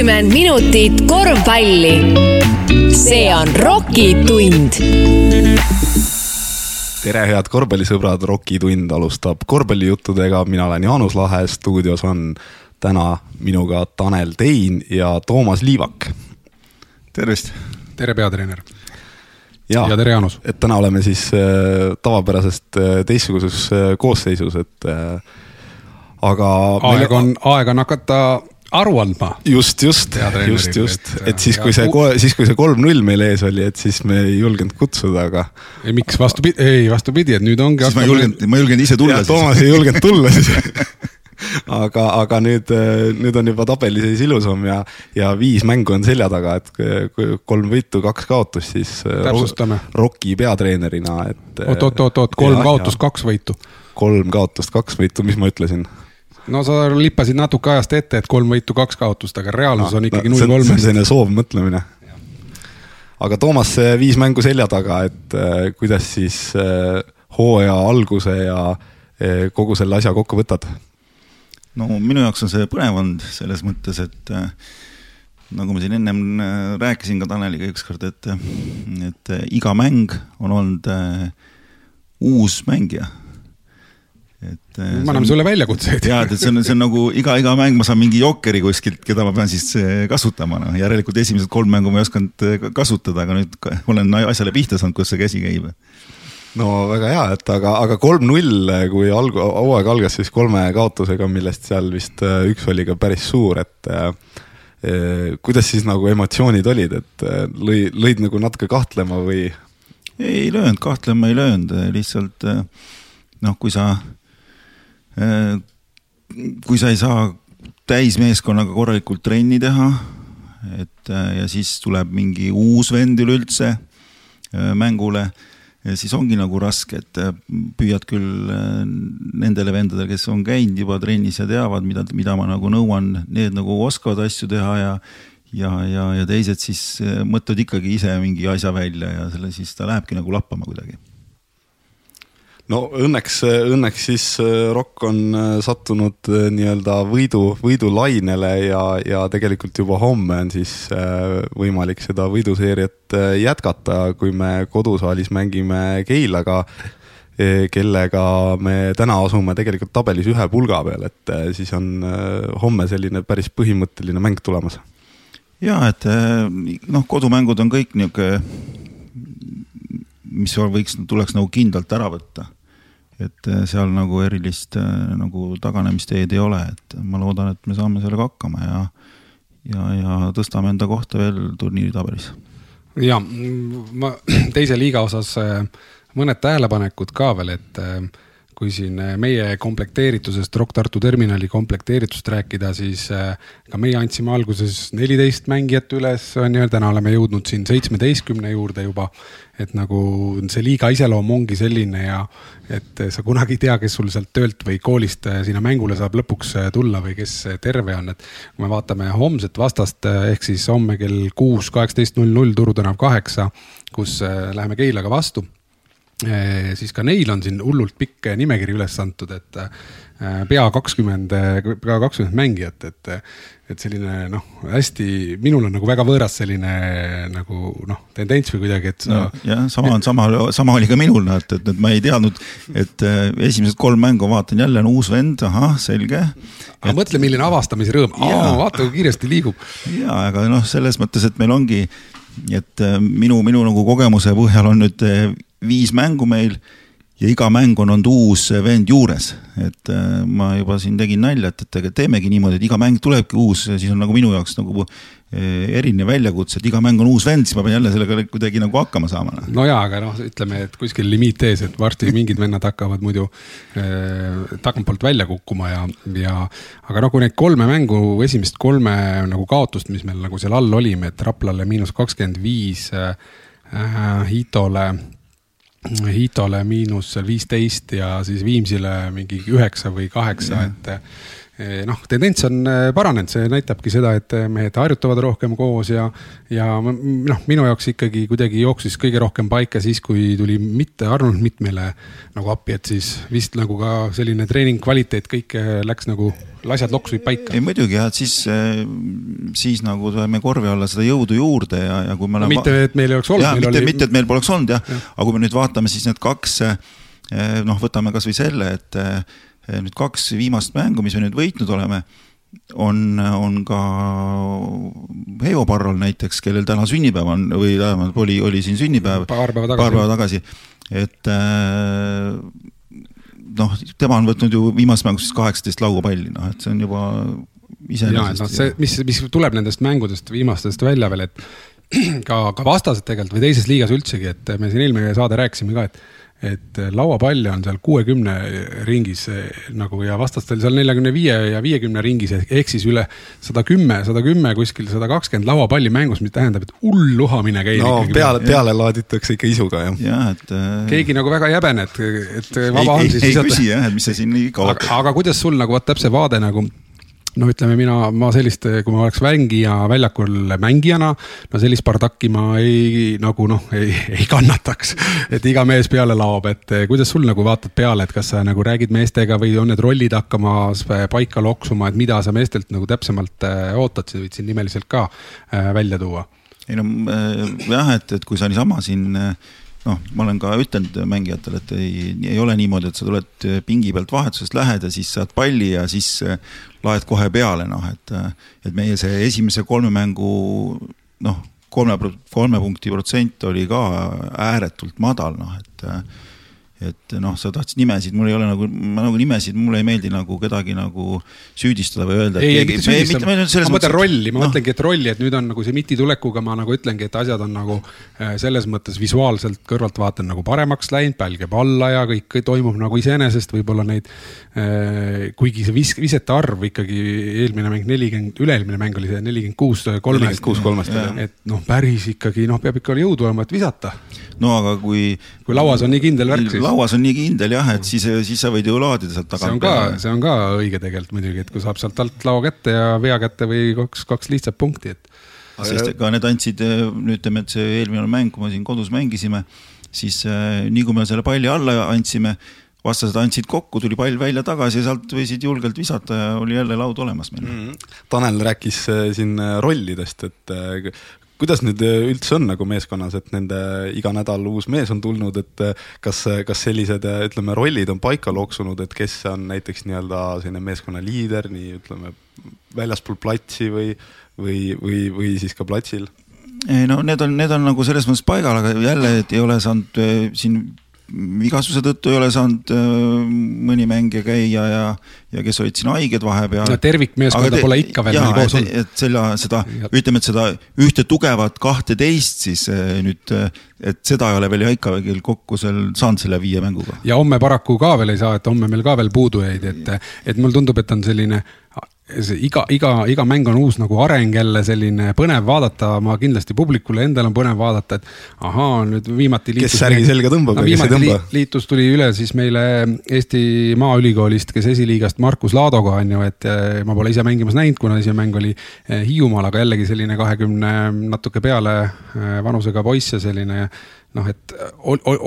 kuuskümmend minutit korvpalli. see on Rocki tund. tere, head korvpallisõbrad, Rocki tund alustab korvpallijuttudega, mina olen Jaanus Lahe, stuudios on täna minuga Tanel Tein ja Toomas Liivak. tervist. tere, peatreener. ja, ja tere, Jaanus. et täna oleme siis äh, tavapärasest äh, teistsuguses äh, koosseisus, et äh, aga. aeg on, aeg on hakata aru andma. just, just, just, just, et siis, kui see, siis kui see kolm-null meil ees oli, et siis me ei julgenud kutsuda, aga. ei, miks vastupidi, ei vastupidi, et nüüd ongi. siis ma ei julgenud, ma ei julgenud ise tulla. Toomas ei julgenud tulla siis aga, aga nüüd, nüüd on juba tabeliseis ilusam ja, ja viis mängu on selja taga, et kolm võitu, kaks kaotust, siis. täpsustame. Rocki peatreenerina, et. oot, oot, oot, oot, kolm ja, kaotust, kaks võitu. kolm kaotust, kaks võitu, mis ma ütlesin? No sa lippasid natuke ajast ette, et kolm võitu, kaks kaotust, aga reaalsus no, on ikkagi null no, kolmest. see on selline soovmõtlemine. aga Toomas, viis mängu selja taga, et äh, kuidas siis äh, hooaja alguse ja äh, kogu selle asja kokku võtad? no minu jaoks on see põnev olnud selles mõttes, et äh, nagu ma siin ennem äh, rääkisin ka Taneliga ükskord, et, et äh, iga mäng on olnud äh, uus mängija et me anname sulle väljakutseid. ja, et see on, see on nagu iga, iga mäng ma saan mingi jokkeri kuskilt, keda ma pean siis eh, kasutama, noh järelikult esimesed kolm mängu ma ei osanud eh, kasutada, aga nüüd olen asjale pihta saanud, kus see käsi käib. no väga hea, et aga, aga kolm-null, kui alg-, hooaeg algas siis kolme kaotusega, millest seal vist üks oli ka päris suur, et eh, kuidas siis nagu emotsioonid olid, et lõi, lõid nagu natuke kahtlema või? ei löönud, kahtlema ei löönud, lihtsalt noh, kui sa Äh, kui sa ei saa täismeeskonnaga korralikult trenni teha, et äh, ja siis tuleb mingi uus vend üleüldse äh, mängule, siis ongi nagu raske, et püüad küll nendele vendadele, kes on käinud juba trennis ja teavad, mida, mida ma nagu nõuan, need nagu oskavad asju teha ja ja, ja, ja teised siis mõtlevad ikkagi ise mingi asja välja ja selle siis ta lähebki nagu lappama kuidagi no õnneks, õnneks siis äh, Rock on äh, sattunud äh, nii-öelda võidu, võidulainele ja, ja tegelikult juba homme on siis võimalik seda võiduseeriat jätkata, kui me kodusaalis mängime Keilaga, kellega me täna asume tegelikult tabelis ühe pulga peal, et siis on homme selline päris põhimõtteline mäng tulemas. ja et noh, kodumängud on kõik niisugune, mis võiks, tuleks nagu kindlalt ära võtta et äh, seal nagu erilist äh, nagu taganemisteed ei ole, et ma loodan, et me saame sellega hakkama ja, ja, ja tõstame enda kohta veel turniiri tabelis. ja ma teise liiga osas äh, mõned tähelepanekud ka veel, et kui siin meie komplekteeritusest, Rock Tartu terminali komplekteeritusest rääkida, siis ka meie andsime alguses neliteist mängijat üles, on ju, täna oleme jõudnud siin seitsmeteistkümne juurde juba. Et nagu see liiga iseloom ongi selline ja et sa kunagi ei tea, kes sul sealt töölt või koolist sinna mängule saab lõpuks tulla või kes terve on, et kui me vaatame homset vastast ehk siis homme kell kuus, kaheksateist null null Turu tänav kaheksa, kus läheme Keilaga vastu siis ka neil on siin hullult pikk nimekiri üles antud, et pea kakskümmend, pea kakskümmend mängijat, et et selline noh, hästi, minul on nagu väga võõras selline nagu noh, tendents või kuidagi, et sa no,. jah, sama on, sama, sama oli ka minul, noh, et, et, et ma ei teadnud, et esimesed kolm mängu vaatan jälle on uus vend, ahah, selge. aga et... mõtle, milline avastamise rõõm, vaata kui kiiresti liigub. ja, aga noh, selles mõttes, et meil ongi, et minu, minu nagu kogemuse põhjal on nüüd viis mängu meil ja iga mäng on olnud uus vend juures, et äh, ma juba siin tegin nalja, et, et teemegi niimoodi, et iga mäng tulebki uus, siis on nagu minu jaoks nagu äh, erinev väljakutse, et iga mäng on uus vend, siis ma pean jälle sellega kuidagi nagu hakkama saama. Noh. no jaa, aga noh, ütleme, et kuskil limiit ees, et varsti mingid vennad hakkavad muidu äh, tagantpoolt välja kukkuma ja, ja aga noh, kui neid kolme mängu, esimest kolme nagu kaotust, mis meil nagu seal all olime, et Raplale miinus kakskümmend viis Hitole Hitole miinus seal viisteist ja siis Viimsile mingi üheksa või kaheksa, et eh, noh, tendents on eh, paranenud, see näitabki seda, et mehed harjutavad rohkem koos ja, ja noh, minu jaoks ikkagi kuidagi jooksis kõige rohkem paika siis, kui tuli mitte Arnold Mitt meile nagu appi, et siis vist nagu ka selline treening kvaliteet kõik läks nagu asjad loksusid paika. ei muidugi jah, et siis, siis nagu saime korvi alla seda jõudu juurde ja, ja kui me no, oleme. mitte, et meil ei oleks olnud. mitte oli..., mitte, et meil poleks olnud jah ja., aga kui me nüüd vaatame siis need kaks, noh, võtame kasvõi selle, et nüüd kaks viimast mängu, mis me nüüd võitnud oleme on, on ka Heivo Parrol näiteks, kellel täna sünnipäev on või tähendab, oli, oli siin sünnipäev. paar päeva tagasi. paar päeva tagasi, et äh, noh, tema on võtnud ju viimases mängus siis kaheksateist laugapalli, noh, et see on juba iseenesest. No, see, mis, mis tuleb nendest mängudest viimastest välja veel, et ka, ka vastased tegelikult või teises liigas üldsegi, et me siin eelmine saade rääkisime ka, et et lauapalle on seal kuuekümne ringis nagu ja vastastel seal neljakümne viie ja viiekümne ringis ehk siis üle sada kümme, sada kümme kuskil sada kakskümmend lauapalli mängus, mis tähendab, et hull luhamine käib. no ikkagi. peale, peale laaditakse ikka isuga jah. jah, et äh.... keegi nagu väga ei häbene, et, et vaba on siis. ei, ei küsi jah, et mis sa siin nii kaua. aga, kuidas sul nagu vot täpselt vaade nagu no ütleme, mina, ma sellist, kui ma oleks mängija väljakul mängijana, no sellist bardakki ma ei nagu noh, ei, ei kannataks. et iga mees peale laob, et eh, kuidas sul nagu vaatad peale, et kas sa nagu räägid meestega või on need rollid hakkamas paika loksuma, et mida sa meestelt nagu täpsemalt eh, ootad, sa võid siin nimeliselt ka eh, välja tuua? ei no jah, et, et kui sa niisama siin noh, ma olen ka ütelnud mängijatele, et ei, ei ole niimoodi, et sa tuled pingi pealt vahetusest lähed ja siis saad palli ja siis laed kohe peale, noh, et, et meie see esimese kolme mängu noh, kolme, kolme punkti protsent oli ka ääretult madal, noh, et et noh, sa tahtsid nimesid, mul ei ole nagu, ma nagu nimesid, mulle ei meeldi nagu kedagi nagu süüdistada või öelda. ei, ei mitte süüdistada, ma mõtlen mõttes, rolli, ma no. mõtlengi, et rolli, et nüüd on nagu see MIT-i tulekuga ma nagu ütlengi, et asjad on nagu äh, selles mõttes visuaalselt kõrvalt vaatan nagu paremaks läinud, pälg jääb alla ja kõik, toimub nagu iseenesest, võib-olla neid äh,. kuigi see vis-, visete arv ikkagi eelmine mäng nelikümmend, üle-eelmine mäng oli see nelikümmend kuus kolmest. nelikümmend kuus kolmest, jah. et noh, päris ikkagi noh, peab ikka jõudu olema, et visata. no aga kui. kui lauas on nii kindel värk siis lauas on nii kindel jah, et siis, siis sa võid ju laadida sealt tagant. see on ka, see on ka õige tegelikult muidugi, et kui saab sealt alt laua kätte ja vea kätte või kaks, kaks lihtsat punkti, et. sest ega need andsid, ütleme, et see eelmine mäng, kui me siin kodus mängisime, siis äh, nii kui me selle palli alla andsime vastased andsid kokku, tuli pall välja tagasi ja sealt võisid julgelt visata ja oli jälle laud olemas meil mm. -hmm. Tanel rääkis äh, siin rollidest, et kuidas nüüd äh, üldse on nagu meeskonnas, et nende iga nädal uus mees on tulnud, et äh, kas, kas sellised äh, ütleme, rollid on paika loksunud, et kes on näiteks nii-öelda selline meeskonna liider, nii ütleme väljaspool platsi või, või, või, või siis ka platsil? ei no need on, need on nagu selles mõttes paigal, aga jälle, et ei ole saanud siin vigastuse tõttu ei ole saanud äh, mõni mängija käia ja, ja kes olid siin haiged vahepeal. no tervikmeeskonda te, pole ikka veel meil koos olnud. et selle, seda, ütleme, et seda ühte tugevat kahteteist siis äh, nüüd, äh, et seda ei ole veel ikka veel kokku seal saanud selle viie mänguga. ja homme paraku ka veel ei saa, et homme meil ka veel puudu jäid, et, et mulle tundub, et on selline see iga, iga, iga mäng on uus nagu areng jälle selline põnev vaadata, ma kindlasti publikule endal on põnev vaadata, et ahaa, nüüd viimati. kes särgi selga tõmbab no, ja kes ei tõmba. liitus tuli üle siis meile Eesti Maaülikoolist, kes esiliigast Markus Laadoga on ju, et eh, ma pole ise mängimas näinud, kuna esimene mäng oli eh, Hiiumaal, aga jällegi selline kahekümne natuke peale eh, vanusega poiss ja selline noh, et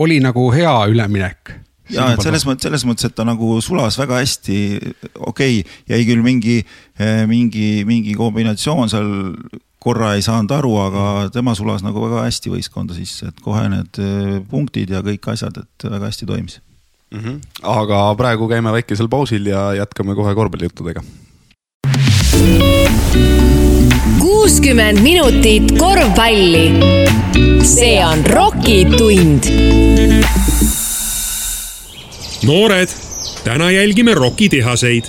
oli nagu hea üleminek ja et selles mõttes, selles mõttes, et ta nagu sulas väga hästi, okei okay,, jäi küll mingi, eh, mingi, mingi kombinatsioon seal korra ei saanud aru, aga tema sulas nagu väga hästi võistkonda sisse, et kohe need eh, punktid ja kõik asjad, et väga hästi toimis mm. -hmm. aga praegu käime väikesel pausil ja jätkame kohe korvpallijuttudega. kuuskümmend minutit korvpalli. see on Rocki tund noored, täna jälgime rokitehaseid.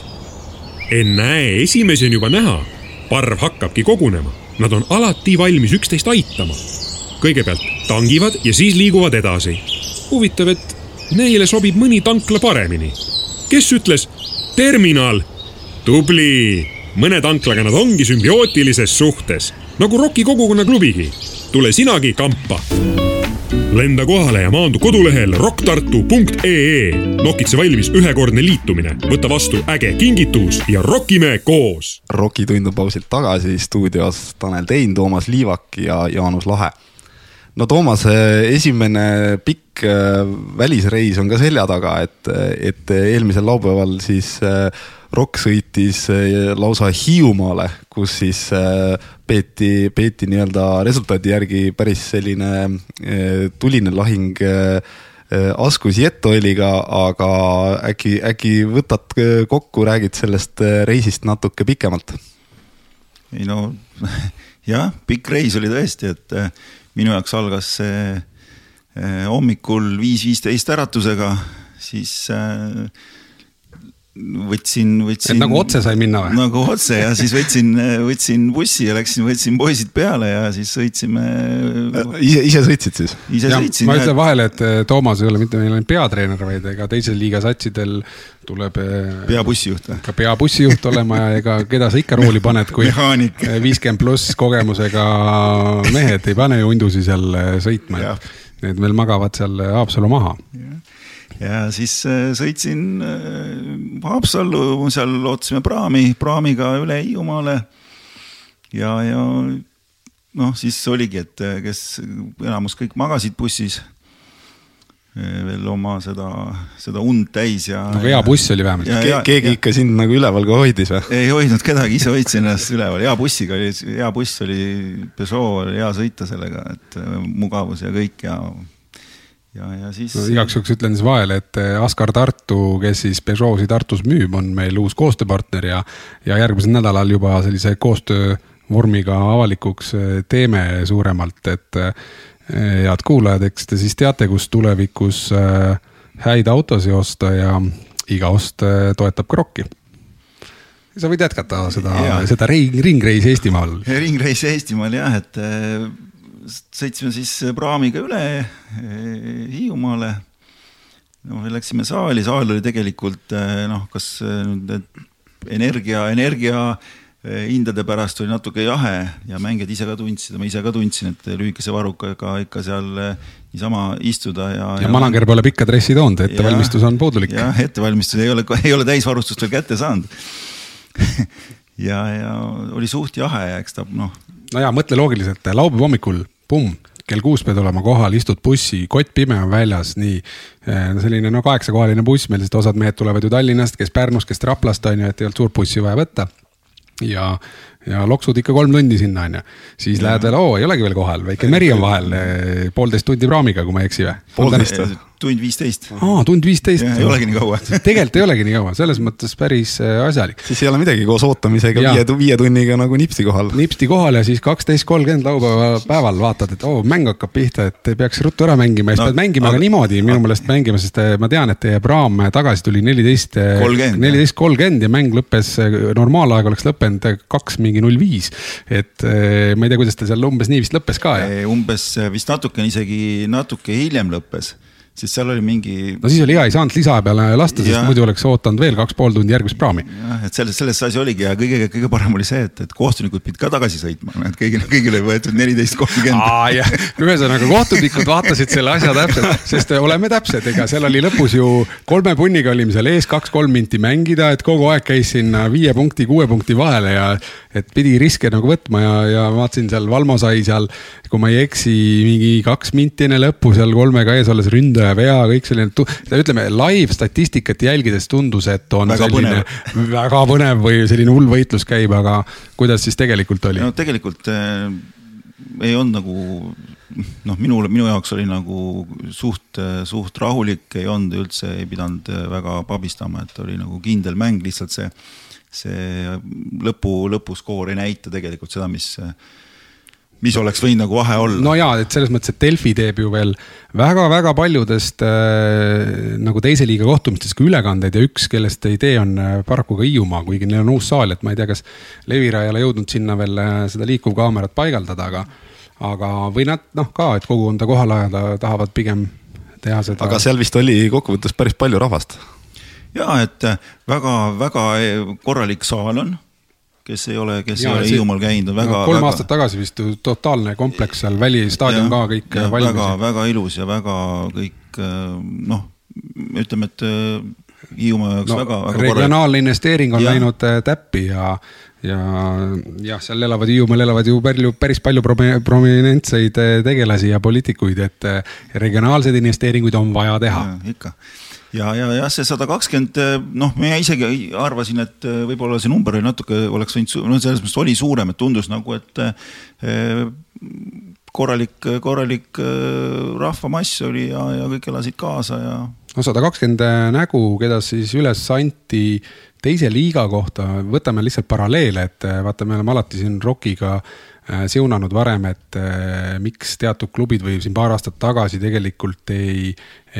ennäe, esimesi on juba näha. parv hakkabki kogunema, nad on alati valmis üksteist aitama. kõigepealt tangivad ja siis liiguvad edasi. huvitav, et neile sobib mõni tankla paremini. kes ütles terminal? tubli, mõne tanklaga nad ongi sümbiootilises suhtes nagu Rocki kogukonna klubigi. tule sinagi kampa lenda kohale ja maandu kodulehel rocktartu.ee. nokitse valmis ühekordne liitumine, võta vastu äge kingitus ja rokime koos. rokitund on pausilt tagasi stuudios Tanel Tein, Toomas Liivak ja Jaanus Lahe no Toomase esimene pikk äh, välisreis on ka selja taga, et, et eelmisel laupäeval siis äh, Rock sõitis äh, lausa Hiiumaale, kus siis peeti, peeti nii-öelda resultaadi järgi päris selline tuline lahing Askus Jettoiliga, aga äkki, äkki võtad kokku, räägid sellest reisist natuke pikemalt? ei no jah, pikk reis oli tõesti, et minu jaoks algas see eh, hommikul viis viisteist äratusega, siis äh, võtsin, võtsin. nagu otse sai minna või? nagu otse ja siis võtsin, võtsin bussi ja läksin, võtsin poisid peale ja siis sõitsime. ise, ise sõitsid siis? ise ja, sõitsin. ma ütlen vahele, et eh, Toomas ei ole mitte meil ainult peatreener, vaid ega teise liiga satsidel tuleb. Eh, peabussijuht või? ka peabussijuht olema ja ega keda sa ikka rooli paned, kui viiskümmend pluss kogemusega mehed ei pane ju undusi seal sõitma, et need veel magavad seal Haapsalu maha ja siis äh, sõitsin äh, Haapsallu, seal ootasime praami, praamiga üle Hiiumaale. ja, ja noh, siis oligi, et äh, kes enamus kõik magasid bussis veel oma seda, seda und täis ja. nagu hea buss oli vähemalt. Ke. keegi ja, ikka sind nagu üleval ka hoidis või? ei hoidnud kedagi, ise hoidsin ennast üleval, hea bussiga oli, hea buss oli, Peugeot oli hea sõita sellega, et mugavus ja kõik ja ja, ja siis no,. igaks juhuks ütlen siis vahele, et eh, Askar Tartu, kes siis Peugeot'i Tartus müüb, on meil uus koostööpartner ja, ja järgmisel nädalal juba sellise koostöövormiga avalikuks eh, teeme suuremalt, et eh, head kuulajad, eks te siis teate, kus tulevikus häid autosid osta ja iga ost toetab ka rokki sa võid jätkata seda, seda ring, ringreisi Eestimaal. ringreisi Eestimaal jah, et sõitsime siis praamiga üle eh, Hiiumaale. no läksime saali, saal oli tegelikult eh, noh, kas eh, nüüd energia, energia hindade pärast oli natuke jahe ja mängijad ise ka tundsid ja ma ise ka tundsin, et lühikese varrukaga ikka seal niisama istuda ja. ja manager pole pikka dressi toonud, ettevalmistus on puudulik. jah, ettevalmistus ei ole, ei ole täisvarustust veel kätte saanud ja, ja oli suht jahe ja eks ta noh. no ja mõtle loogiliselt, laupäeva hommikul pumm, kell kuus pead olema kohal, istud bussi, kott pime on väljas, nii. Eh, selline no kaheksakohaline buss meil, sest osad mehed tulevad ju Tallinnast, kes Pärnust, kes Raplast on ju, et ei olnud suurt bussi vaja võtta. ja, ja loksud ikka kolm tundi sinna on ju. siis ja. lähed veel, oo ei olegi veel kohal, väike meri on vahel, poolteist tundi praamiga, kui ma ei eksi või? poolteist või? Tund viisteist. aa, tund viisteist. ei olegi nii kaua tegelikult ei olegi nii kaua, selles mõttes päris äh, asjalik. siis ei ole midagi koos ootamisega viie, viie tunniga nagu nipsti kohal. nipsti kohal ja siis kaksteist kolmkümmend laupäeva päeval vaatad, et oo oh,, mäng hakkab pihta, et peaks ruttu ära mängima ja siis no, pead mängima aga... ka niimoodi minu meelest mängima, sest äh, ma tean, et teie praam tagasi tuli neliteist, äh, neliteist kolmkümmend ja mäng lõppes, normaalaeg oleks lõppenud kaks mingi null viis. et ma ei tea, kuidas ta seal umbes nii vist lõppes ka. umbes vist natukene isegi natuke hiljem lõppes siis seal oli mingi. no siis oli hea, ei saanud lisa peale lasta, sest muidu oleks ootanud veel kaks pool tundi järgmist praami. jah, et selles, selles asi oligi ja kõige, kõige parem oli see, et, et kohtunikud pidid ka tagasi sõitma, et kõigile, kõigile ei võetud neliteist kolmkümmend. ühesõnaga kohtunikud vaatasid selle asja täpselt, sest oleme täpsed, ega seal oli lõpus ju kolme punniga olime seal ees kaks-kolm minti mängida, et kogu aeg käis sinna viie punkti, kuue punkti vahele ja et pidi riske nagu võtma ja, ja vaatasin seal Valmo sai seal, kui ma ei eksi, mingi kaks minti enne lõppu seal kolmega ees olles ründaja ja vea, kõik selline, ütleme live statistikat jälgides tundus, et on väga selline põnev. väga põnev või selline hull võitlus käib, aga kuidas siis tegelikult oli? no tegelikult äh, ei olnud nagu noh, minule, minu jaoks oli nagu suht, suht rahulik, ei olnud üldse, ei pidanud väga pabistama, et oli nagu kindel mäng, lihtsalt see, see lõpu, lõpuskoor ei näita tegelikult seda, mis mis oleks võinud nagu vahe olla. no ja, et selles mõttes, et Delfi teeb ju veel väga-väga paljudest äh, nagu teise liiga kohtumistest ka ülekandeid ja üks, kellest ei tee, on äh, paraku ka Hiiumaa, kuigi neil on uus saal, et ma ei tea, kas Levira ei ole jõudnud sinna veel äh, seda liikuvkaamerat paigaldada, aga, aga või nad noh, ka, et kogukonda kohale ajada tahavad pigem teha seda. aga seal vist oli kokkuvõttes päris palju rahvast ja et väga-väga korralik saal on kes ei ole, kes ja, ei ole Hiiumaal käinud, on väga. kolm väga... aastat tagasi vist totaalne kompleks seal, välistaadion ka kõik valmis. väga, väga ilus ja väga kõik noh, ütleme, et Hiiumaa jaoks no, väga, väga regionaalne investeering on Ja. läinud äh, täppi ja ja jah, seal elavad Hiiumaal elavad ju palju, päris palju promi- prominentseid äh, tegelasi ja poliitikuid, et äh, regionaalseid investeeringuid on vaja teha. ikka ja, ja jah, see sada kakskümmend, noh, mina isegi arvasin, et äh, võib-olla see number oli natuke, oleks võinud, no selles mõttes oli suurem, et tundus nagu, et eh, korralik, korralik rahvamass oli ja, ja kõik elasid kaasa ja. no sada kakskümmend nägu, keda siis üles anti teise liiga kohta, võtame lihtsalt paralleele, et vaata, me oleme alati siin Rockiga äh, siunanud varem, et äh, miks teatud klubid või siin paar aastat tagasi tegelikult ei,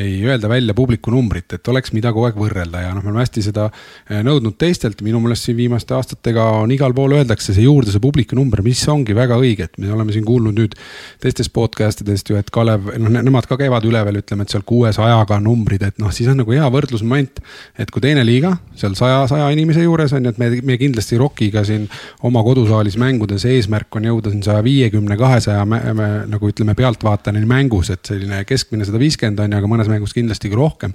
ei öelda välja publiku numbrit, et oleks, mida kogu aeg võrrelda ja noh, me oleme hästi seda äh, nõudnud teistelt, minu meelest siin viimaste aastatega on igal pool öeldakse see juurde, see publiku number, mis ongi väga õige, et me oleme siin kuulnud nüüd teistest podcast idest ju, et Kalev, noh, nemad ka käivad üleval, ütleme, et seal kuuesajaga numbrid, et noh, siis on nagu hea võrdlusmoment, et kui teine liiga seal saja, saja inimese juures on ju, et me, me kindlasti Rockiga siin oma kodusaalis mängudes eesmärk on jõuda siin saja viiekümne, kahesaja nagu ütleme, pealtvaatajani mängus, et selline keskmine sada viiskümmend on ju, aga mõnes mängus kindlasti ka rohkem.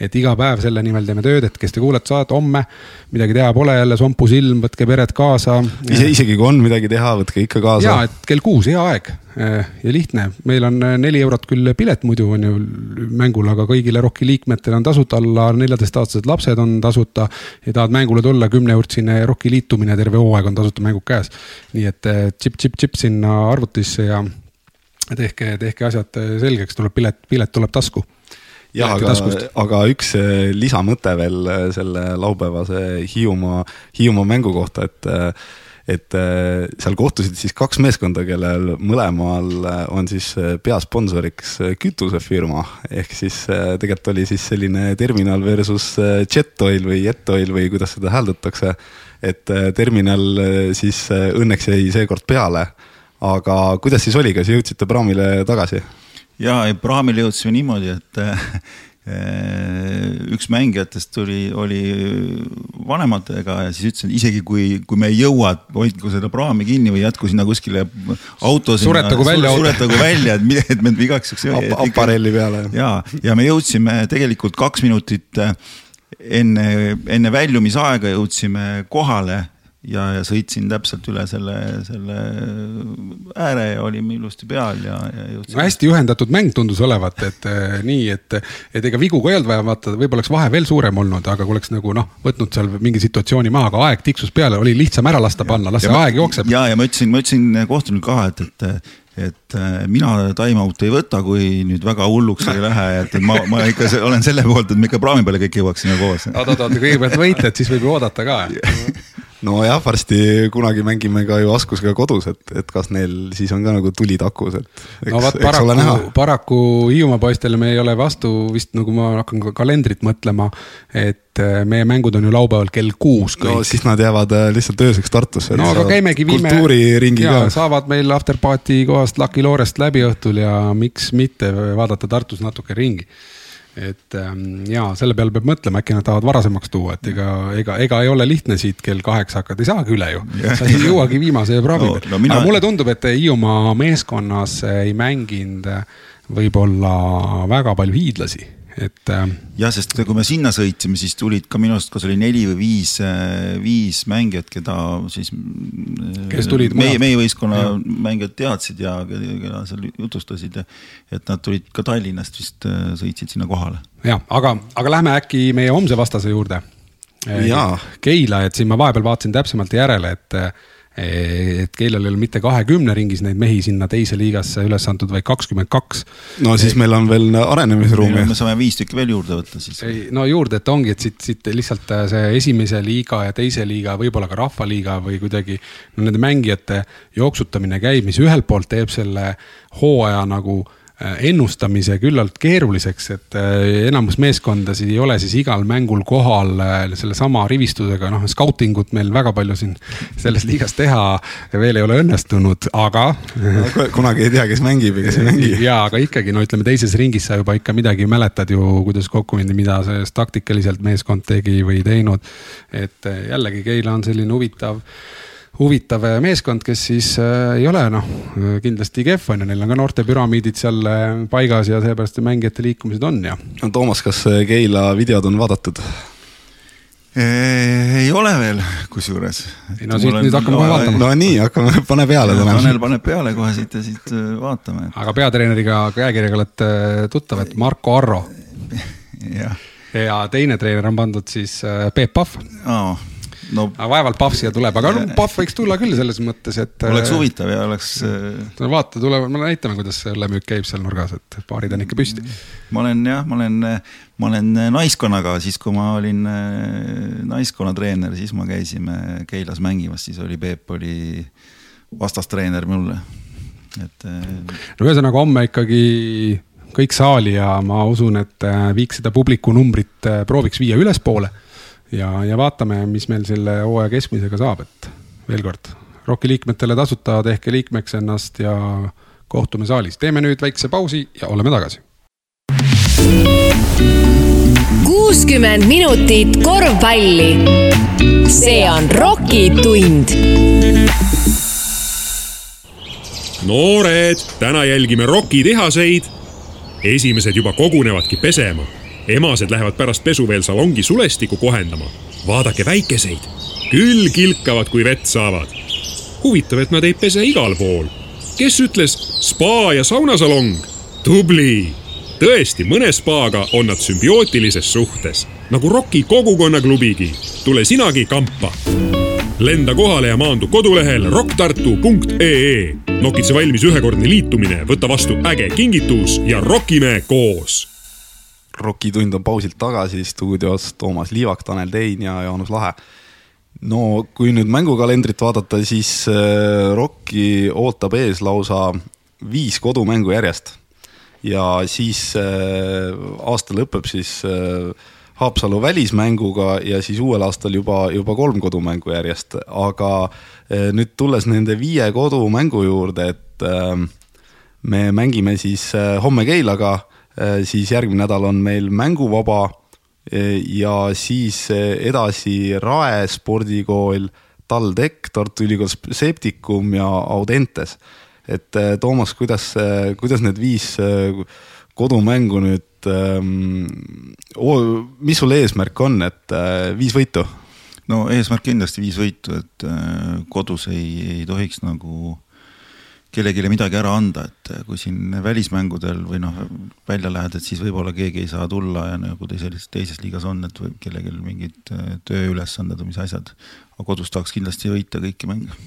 et iga päev selle nimel teeme tööd, et kes te kuulete saadet homme, midagi teha pole jälle, sompu silm, võtke pered kaasa. ise, isegi kui on midagi teha, võtke ikka kaasa. ja, et kell kuus, hea aeg ja lihtne, meil on neli eurot küll pilet muidu on ju mängul, aga kõigile ROK-i liikmetele on tasuta, alla neljateistaastased lapsed on tasuta. ja tahad mängule tulla, kümneeurtsine ROK-i liitumine, terve hooaeg on tasuta mängud käes. nii et tšipp-tšipp-tšipp sinna arvutisse ja tehke, tehke asjad selgeks, tuleb pilet, pilet tuleb tasku. Jah, aga, aga üks lisamõte veel selle laupäevase Hiiumaa, Hiiumaa mängu kohta, et et seal kohtusid siis kaks meeskonda, kellel mõlemal on siis peasponsoriks kütusefirma. ehk siis tegelikult oli siis selline terminal versus Jetoil või Jetoil või kuidas seda hääldatakse. et terminal siis õnneks jäi seekord peale. aga kuidas siis oli, kas jõudsite praamile tagasi? ja, praamile jõudsime niimoodi, et üks mängijatest tuli, oli vanematega ja siis ütlesin, isegi kui, kui me ei jõua, hoidku seda praami kinni või jätku sinna kuskile auto. suretagu välja. suretagu välja, et, et me igaks juhuks Ap. aparelli peale. ja, ja me jõudsime tegelikult kaks minutit enne, enne väljumisaega jõudsime kohale ja, ja sõitsin täpselt üle selle, selle ääre ja olime ilusti peal ja, ja jõudsin. hästi ühendatud mäng tundus olevat, et äh, nii, et, et ega vigu ka ei olnud vaja vaata, võib-olla oleks vahe veel suurem olnud, aga kui oleks nagu noh, võtnud seal mingi situatsiooni maha, aga aeg tiksus peale, oli lihtsam ära lasta panna, las see aeg jookseb. ja, ja ma ütlesin, ma ütlesin kohtunik ka, et, et et mina time-out'i ei võta, kui nüüd väga hulluks ei lähe, et ma, ma ikka olen selle poolt, et me ikka praami peale kõik jõuaksime koos. oot, oot, oot, kõigepealt võitled, siis võib ju oodata ka nojah, varsti kunagi mängime ka ju Askusega kodus, et, et kas neil siis on ka nagu tuli takus, et. no vot paraku, paraku Hiiumaa poistele me ei ole vastu vist nagu ma hakkan ka kalendrit mõtlema, et meie mängud on ju laupäeval kell kuus kõik. no siis nad jäävad lihtsalt ööseks Tartusse. no aga käimegi, viime. kultuuriringiga. saavad meil afterparty kohast Lucky Loorest läbi õhtul ja miks mitte vaadata Tartus natuke ringi et ähm, ja selle peale peab mõtlema, äkki nad tahavad varasemaks tuua, et ega, ega, ega ei ole lihtne siit kell kaheksa hakata, ei saagi üle ju. sa ei jõuagi viimase praavi no, peal no, mina... aga mulle tundub, et Hiiumaa meeskonnas ei mänginud võib-olla väga palju hiidlasi et. jah, sest kui me sinna sõitsime, siis tulid ka minu arust, kas oli neli või viis, viis mängijat, keda siis. kes tulid. meie, meie võistkonna ja. mängijad teadsid ja keda seal jutustasid, et nad tulid ka Tallinnast vist sõitsid sinna kohale. jah, aga, aga lähme äkki meie homse vastase juurde. Keila, et siin ma vahepeal vaatasin täpsemalt järele, et et Keilal ei ole mitte kahekümne ringis neid mehi sinna teise liigasse üles antud, vaid kakskümmend kaks. no siis meil on veel arenemisruumi. me saame viis tükki veel juurde võtta siis. no juurde, et ongi, et siit, siit lihtsalt see esimese liiga ja teise liiga, võib-olla ka rahvaliiga või kuidagi no nende mängijate jooksutamine käib, mis ühelt poolt teeb selle hooaja nagu ennustamise küllalt keeruliseks, et enamus meeskondasid ei ole siis igal mängul kohal sellesama rivistusega, noh, scouting ut meil väga palju siin selles liigas teha veel ei ole õnnestunud, aga no,. kunagi ei tea, kes mängib ja kes ei mängi. ja, aga ikkagi no ütleme, teises ringis sa juba ikka midagi mäletad ju, kuidas kokku mindi, mida see taktikaliselt meeskond tegi või teinud. et jällegi Keila on selline huvitav huvitav meeskond, kes siis äh, ei ole noh, kindlasti kehv on ju, neil on ka noortepüramiidid seal paigas ja seepärast mängijate liikumised on ja. no Toomas, kas Keila videod on vaadatud? ei ole veel, kusjuures. ei no siit nüüd hakkame kohe vaatama. no nii, hakkame, pane peale täna. Tanel paneb peale kohe siit ja siit äh, vaatame. aga peatreeneriga, käekirjaga olete tuttavad, Marko Arro. ja teine treener on pandud siis äh, Peep Pahv oh no,. aga vaevalt Pahv siia tuleb, aga no Pahv võiks tulla küll selles mõttes, et. oleks huvitav ja oleks. no vaata, tulevad, me näitame, kuidas see õllemüük käib seal nurgas, et paarid on ikka püsti. ma olen jah, ma olen, ma olen naiskonnaga, siis kui ma olin naiskonna treener, siis me käisime Keilas mängimas, siis oli Peep oli vastastreener mulle, et. no ühesõnaga homme ikkagi kõik saali ja ma usun, et viiks seda publiku numbrit prooviks viia ülespoole ja, ja vaatame, mis meil selle hooaja keskmisega saab, et veel kord, ROK-i liikmetele tasuta, tehke liikmeks ennast ja kohtume saalis. teeme nüüd väikse pausi ja oleme tagasi. kuuskümmend minutit korvpalli. see on ROK-i tund. noored, täna jälgime ROK-i tehaseid. esimesed juba kogunevadki pesema emased lähevad pärast pesu veel salongi sulestikku kohendama. vaadake väikeseid, küll kilkavad, kui vett saavad. huvitav, et nad ei pese igal pool. kes ütles spa ja saunasalong? tubli. tõesti, mõne spaaga on nad sümbiootilises suhtes, nagu ROK-i kogukonnaklubigi. tule sinagi kampa lenda kohale ja maandu kodulehel rocktartu.ee. nokitse valmis ühekordne liitumine, võta vastu äge kingitus ja rokime koos Rokitund on pausilt tagasi stuudios Toomas Liivak, Tanel Tein ja Jaanus Lahe. no kui nüüd mängukalendrit vaadata, siis äh, Rocki ootab ees lausa viis kodumängu järjest. ja siis äh, aasta lõpeb siis äh, Haapsalu välismänguga ja siis uuel aastal juba, juba kolm kodumängu järjest, aga nüüd tulles nende viie kodumängu juurde, et me mängime siis homme Keilaga siis järgmine nädal on meil mänguvaba äh, ja siis äh, edasi Rae spordikool, TalTech, Tartu Ülikool Septikum ja Audentes. et Toomas, kuidas, kuidas need viis kodumängu nüüd, ähm, mis sul eesmärk on, et viis võitu? no eesmärk kindlasti viis võitu, et kodus ei, ei tohiks nagu kellelegi midagi ära anda, et kui siin välismängudel või noh, välja lähed, et siis võib-olla keegi ei saa tulla ja nagu teises, teises liigas on, et võib kellelgi mingid äh, tööülesanded või mis asjad. aga kodus tahaks kindlasti võita kõiki mänge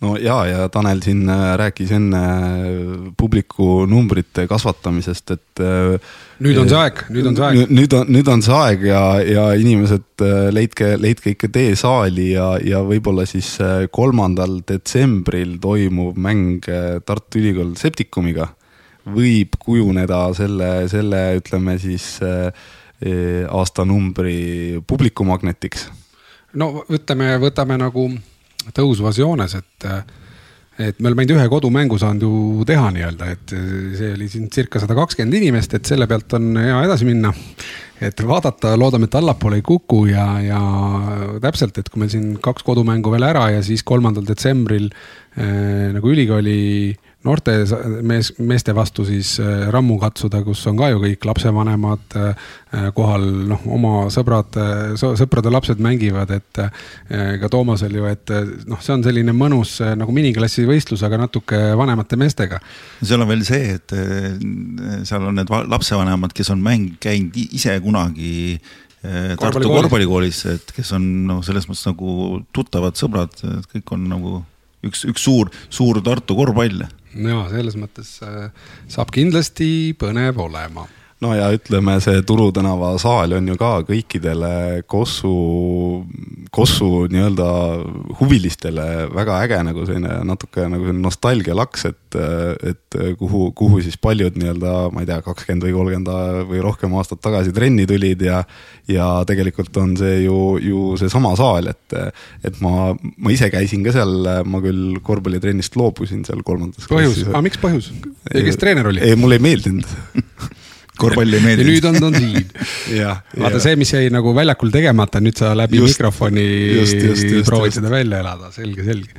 no ja, ja Tanel siin äh, rääkis enne äh, publiku numbrite kasvatamisest, et. Äh, nüüd on see aeg, nüüd on see aeg. nüüd on, nüüd on see aeg ja, ja inimesed leidke, leidke ikka tee saali ja, ja võib-olla siis kolmandal detsembril toimuv mäng Tartu Ülikool Septikumiga võib kujuneda selle, selle ütleme siis aastanumbri publikumagnetiks. no ütleme, võtame nagu tõusvas joones, et et me oleme ainult ühe kodumängu saanud ju teha nii-öelda, et see oli siin circa sada kakskümmend inimest, et selle pealt on hea edasi minna. et vaadata, loodame, et allapoole ei kuku ja, ja täpselt, et kui meil siin kaks kodumängu veel ära ja siis kolmandal detsembril äh, nagu ülikooli äh, noorte mees, meeste vastu siis äh, rammu katsuda, kus on ka ju kõik lapsevanemad äh, kohal, noh, oma sõbrad, äh, sõprade lapsed mängivad, et ka Toomasel ju, et noh, see on selline mõnus nagu miniklassi võistlus, aga natuke vanemate meestega. seal on veel see, et seal on need lapsevanemad, kes on mäng käinud ise kunagi Tartu korvpallikoolis, et kes on noh, selles mõttes nagu tuttavad sõbrad, kõik on nagu üks, üks suur, suur Tartu korvpall ja selles mõttes äh, saab kindlasti põnev olema no ja ütleme, see Turu tänava saal on ju ka kõikidele Kossu, Kossu nii-öelda huvilistele väga äge nagu selline natuke nagu selline nostalgialaks, et, et kuhu, kuhu siis paljud nii-öelda, ma ei tea, kakskümmend või kolmkümmend või rohkem aastat tagasi trenni tulid ja ja tegelikult on see ju, ju seesama saal, et, et ma, ma ise käisin ka seal, ma küll korvpallitrennist loobusin seal kolmandas põhjus, aga miks põhjus? kes treener oli? ei, mulle ei meeldinud korvpall ei meeldinud. nüüd on ta siin. vaata see, mis jäi nagu väljakul tegemata, nüüd sa läbi just, mikrofoni just, just, just, proovid seda välja elada, selge, selge.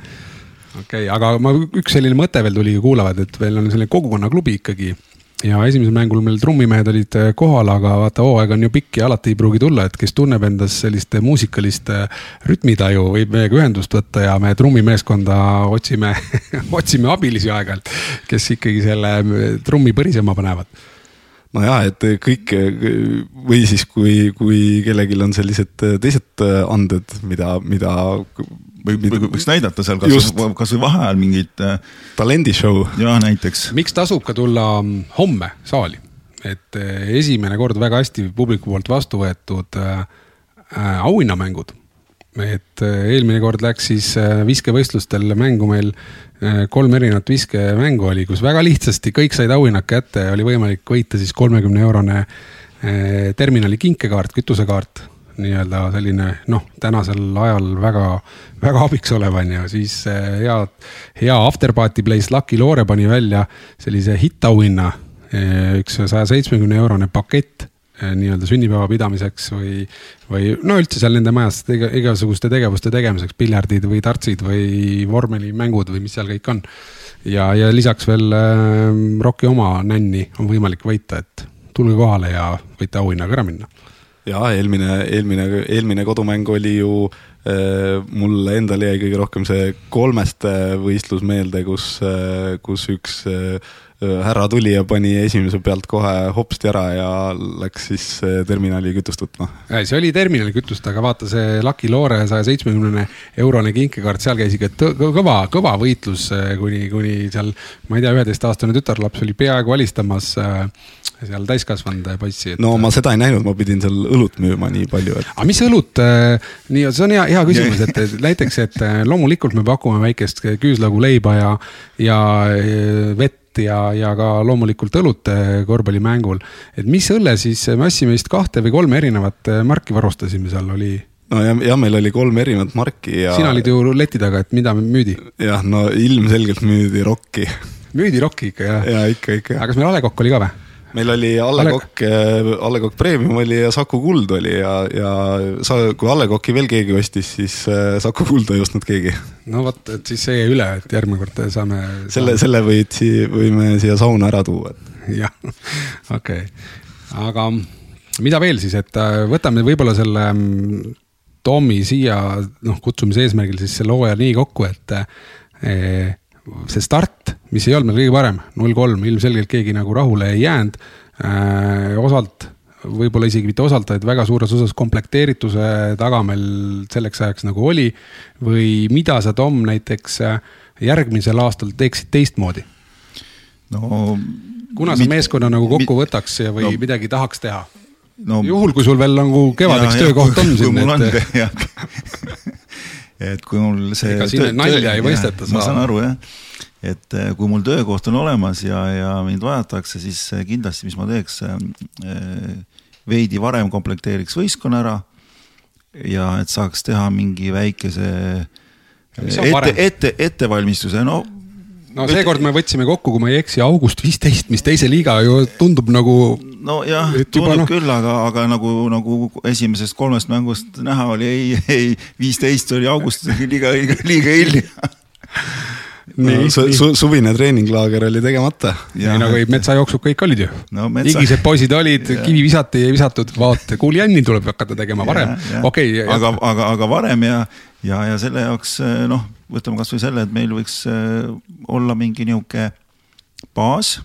okei okay,, aga ma, üks selline mõte veel tuli kuulavad, et meil on selline kogukonnaklubi ikkagi ja esimesel mängul meil trummimehed olid äh, kohal, aga vaata, hooaeg on ju pikk ja alati ei pruugi tulla, et kes tunneb endas sellist muusikalist äh, rütmitaju, võib meiega ühendust võtta ja me trummimeeskonda otsime otsime abilisi aeg-ajalt, kes ikkagi selle trummi põrisema panevad no ja, et kõik või siis, kui, kui kellelgi on sellised teised anded, mida, mida või, või võiks näidata seal kasvõi kas või vaheajal mingit. Äh, talendishow. ja näiteks. miks tasub ka tulla mm, homme saali, et äh, esimene kord väga hästi publiku poolt vastu võetud äh, äh auhinnamängud. Et eelmine kord läks siis viskevõistlustel mängu meil kolm erinevat viskemängu oli, kus väga lihtsasti kõik said auhinnad kätte ja oli võimalik võita siis kolmekümne eurone terminali kinkekaart, kütusekaart nii-öelda selline noh, tänasel ajal väga, väga abiks olev on ju, siis hea, hea afterparty place Lucky Loore pani välja sellise hittauhinna. Üks saja seitsmekümne eurone pakett nii-öelda sünnipäeva pidamiseks või, või no üldse seal nende majas tege, igasuguste tegevuste tegemiseks, piljardid või tartsid või vormelimängud või mis seal kõik on. ja, ja lisaks veel äh, Rocki oma nänni on võimalik võita, et tulge kohale ja võite auhinnaga ära minna ja eelmine, eelmine, eelmine kodumäng oli ju äh, mulle endale jäi kõige rohkem see kolmeste võistlus meelde, kus äh,, kus üks äh, härra tuli ja pani esimese pealt kohe hopsti ära ja läks siis äh, terminali kütust võtma. see oli terminali kütust, aga vaata see Lucky Loore saja seitsmekümnene eurone kinkekaart, seal käis ikka kõva, kõva võitlus äh, kuni, kuni seal, ma ei tea, üheteistaastane tütarlaps oli peaaegu alistamas äh, seal täiskasvanud poissi et.... no ma seda ei näinud, ma pidin seal õlut müüma nii palju, et. aga mis õlut, äh, nii, see on hea, hea küsimus, et näiteks, et äh, loomulikult me pakume väikest küüslaugu leiba ja, ja äh, vett ja, ja ka loomulikult õlut korvpallimängul. et mis õlle siis, me ostsime vist kahte või kolme erinevat marki varustasime seal, oli no ja, ja meil oli kolm erinevat marki ja. sina olid ju leti taga, et mida müüdi? jah, no ilmselgelt müüdi rokki. müüdi rokki ikka jah? ja ikka, ikka. aga kas meil A Le Kokk oli ka või? Meil oli A Le Kokk, A Le Kokk Premium oli ja Saku Kuld oli ja, ja sa, kui A Le Kokki veel keegi ostis, siis äh, Saku Kulda ei ostnud keegi. no vot, et siis see jäi üle, et järgmine kord saame. selle, selle võid sii-, võime siia sauna ära tuua. jah, okei okay., aga mida veel siis, et äh, võtame võib-olla selle mm, Tommy siia noh, kutsumise eesmärgil siis selle hooaja nii kokku, et see start, mis ei olnud meil kõige parem, null kolm, ilmselgelt keegi nagu rahule ei jäänud äh,. osalt, võib-olla isegi mitte osalt, vaid väga suures osas komplekteerituse taga meil selleks ajaks nagu oli. või mida sa, Tom, näiteks äh, järgmisel aastal teeksid teistmoodi? no. kuna sa meeskonna nagu kokku võtaks või no, midagi tahaks teha? no juhul, kui sul veel nagu kevadeks ja, töökoht on siin. kui mul on, jah et kui mul see. ega siin nalja ei mõisteta. ma saan aru jah, et eh, kui mul töökoht on olemas ja, ja mind vajatakse, siis eh, kindlasti, mis ma teeks, eh, veidi varem komplekteeriks võistkonna ära. ja et saaks teha mingi väikese ette, ette, ettevalmistuse, no no seekord me võtsime kokku, kui ma ei eksi, august viisteist, mis teise liiga ju tundub nagu. nojah, tundub no... küll, aga, aga nagu, nagu esimesest kolmest mängust näha oli, ei, ei, viisteist oli august liiga, liiga, liiga hilja no, su, su, suvine treeninglaager oli tegemata. nii nagu metsajooksud kõik olid ju. No,. Metsa... igised poisid olid, kivi visati, ei visatud, vaata, kuulijänni tuleb hakata tegema varem, okei aga, aga, aga varem ja, ja, ja selle jaoks noh, võtame kasvõi selle, et meil võiks äh, olla mingi nihuke baas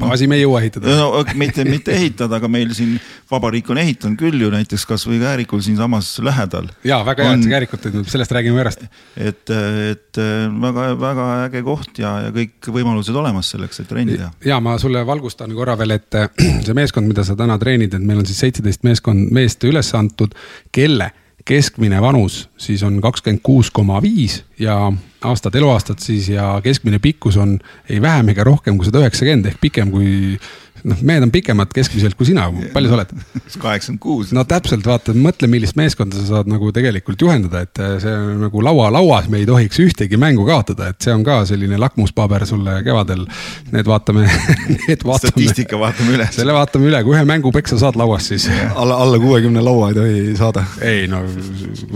baasi me ei jõua ehitada. no mitte, mitte ehitada, aga meil siin vabariik on ehitanud küll ju näiteks kasvõi Käärikul siinsamas lähedal. ja väga hea, et sa Käärikut teed, sellest räägime pärast. et, et väga-väga äge koht ja, ja kõik võimalused olemas selleks, et trenni teha. ja ma sulle valgustan korra veel, et see meeskond, mida sa täna treenid, et meil on siis seitseteist meeskond, meest üles antud, kelle keskmine vanus siis on kakskümmend kuus koma viis ja aastad, eluaastad siis ja keskmine pikkus on ei vähem ega rohkem kui sada üheksakümmend ehk pikem kui noh, mehed on pikemad keskmiselt kui sina, palju sa oled? kaheksakümmend kuus. no täpselt, vaata, mõtle, millist meeskonda sa saad nagu tegelikult juhendada, et äh, see on nagu laua, lauas me ei tohiks ühtegi mängu kaotada, et see on ka selline lakmuspaber sulle kevadel. Need vaatame need vaatame. statistika vaatame üle. selle vaatame üle, kui ühe mängu peksa saad lauas, siis. alla, alla kuuekümne laua ei tohi saada. ei no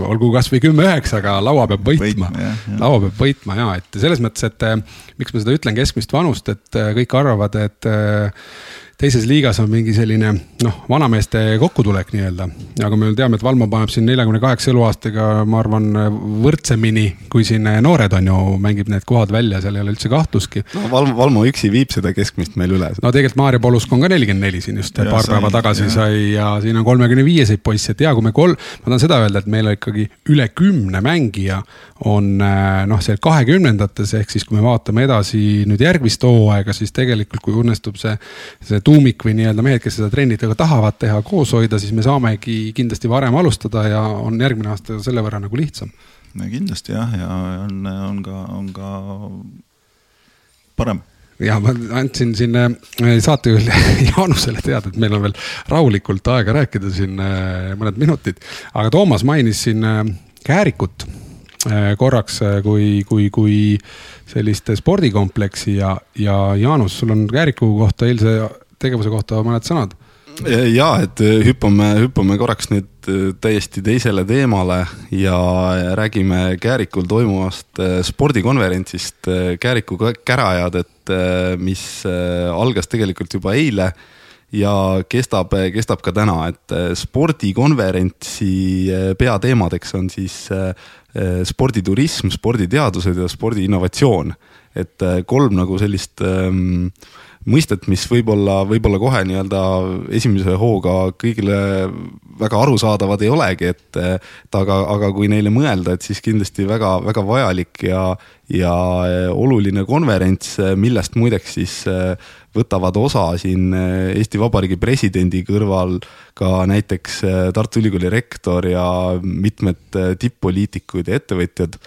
olgu kasvõi kümme-üheksa, aga laua peab võitma, võitma, laua peab võitma ja et selles mõttes, et äh, miks ma seda ütlen keskmist vanust, et äh, kõik arvavad, et teises liigas on mingi selline noh, vanameeste kokkutulek nii-öelda. aga me teame, et Valmo paneb siin neljakümne kaheksa eluaastaga, ma arvan, võrdsemini kui siin noored on ju, mängib need kohad välja, seal ei ole üldse kahtlustki. no Valmo, Valmo üksi viib seda keskmist meil üle. no tegelikult Maarja Polusk on ka nelikümmend neli siin just ja, paar sai, päeva tagasi ja. sai ja siin on kolmekümne viieseid poisse, et ja kui me kolm, ma tahan seda öelda, et meil on ikkagi üle kümne mängija on noh, seal kahekümnendates, ehk siis kui me vaatame edasi nüüd järgmist hooaega, siis tegelikult kui õnnestub see, see tuumik või nii-öelda mehed, kes seda trennidega tahavad teha, koos hoida, siis me saamegi kindlasti varem alustada ja on järgmine aasta selle võrra nagu lihtsam. no kindlasti jah, ja on, on ka, on ka parem ja ma andsin siin äh, saatejuhile Jaanusele teada, et meil on veel rahulikult aega rääkida siin äh, mõned minutid, aga Toomas mainis siin äh, Käärikut korraks, kui, kui, kui sellist spordikompleksi ja, ja Jaanus, sul on Kääriku kohta eilse tegevuse kohta mõned sõnad? ja et hüppame, hüppame korraks nüüd täiesti teisele teemale ja räägime Käärikul toimuvast äh, spordikonverentsist äh, Kääriku kärajad, et äh, mis algas tegelikult juba eile ja kestab, kestab ka täna, et spordikonverentsi peateemadeks on siis sporditurism, sporditeadused ja spordiinnovatsioon. et kolm nagu sellist ähm, mõistet, mis võib-olla, võib-olla kohe nii-öelda esimese hooga kõigile väga arusaadavad ei olegi, et, et aga, aga kui neile mõelda, et siis kindlasti väga-väga vajalik ja, ja oluline konverents, millest muideks siis võtavad osa siin Eesti Vabariigi presidendi kõrval ka näiteks Tartu Ülikooli rektor ja mitmed tipp-poliitikud ja ettevõtjad.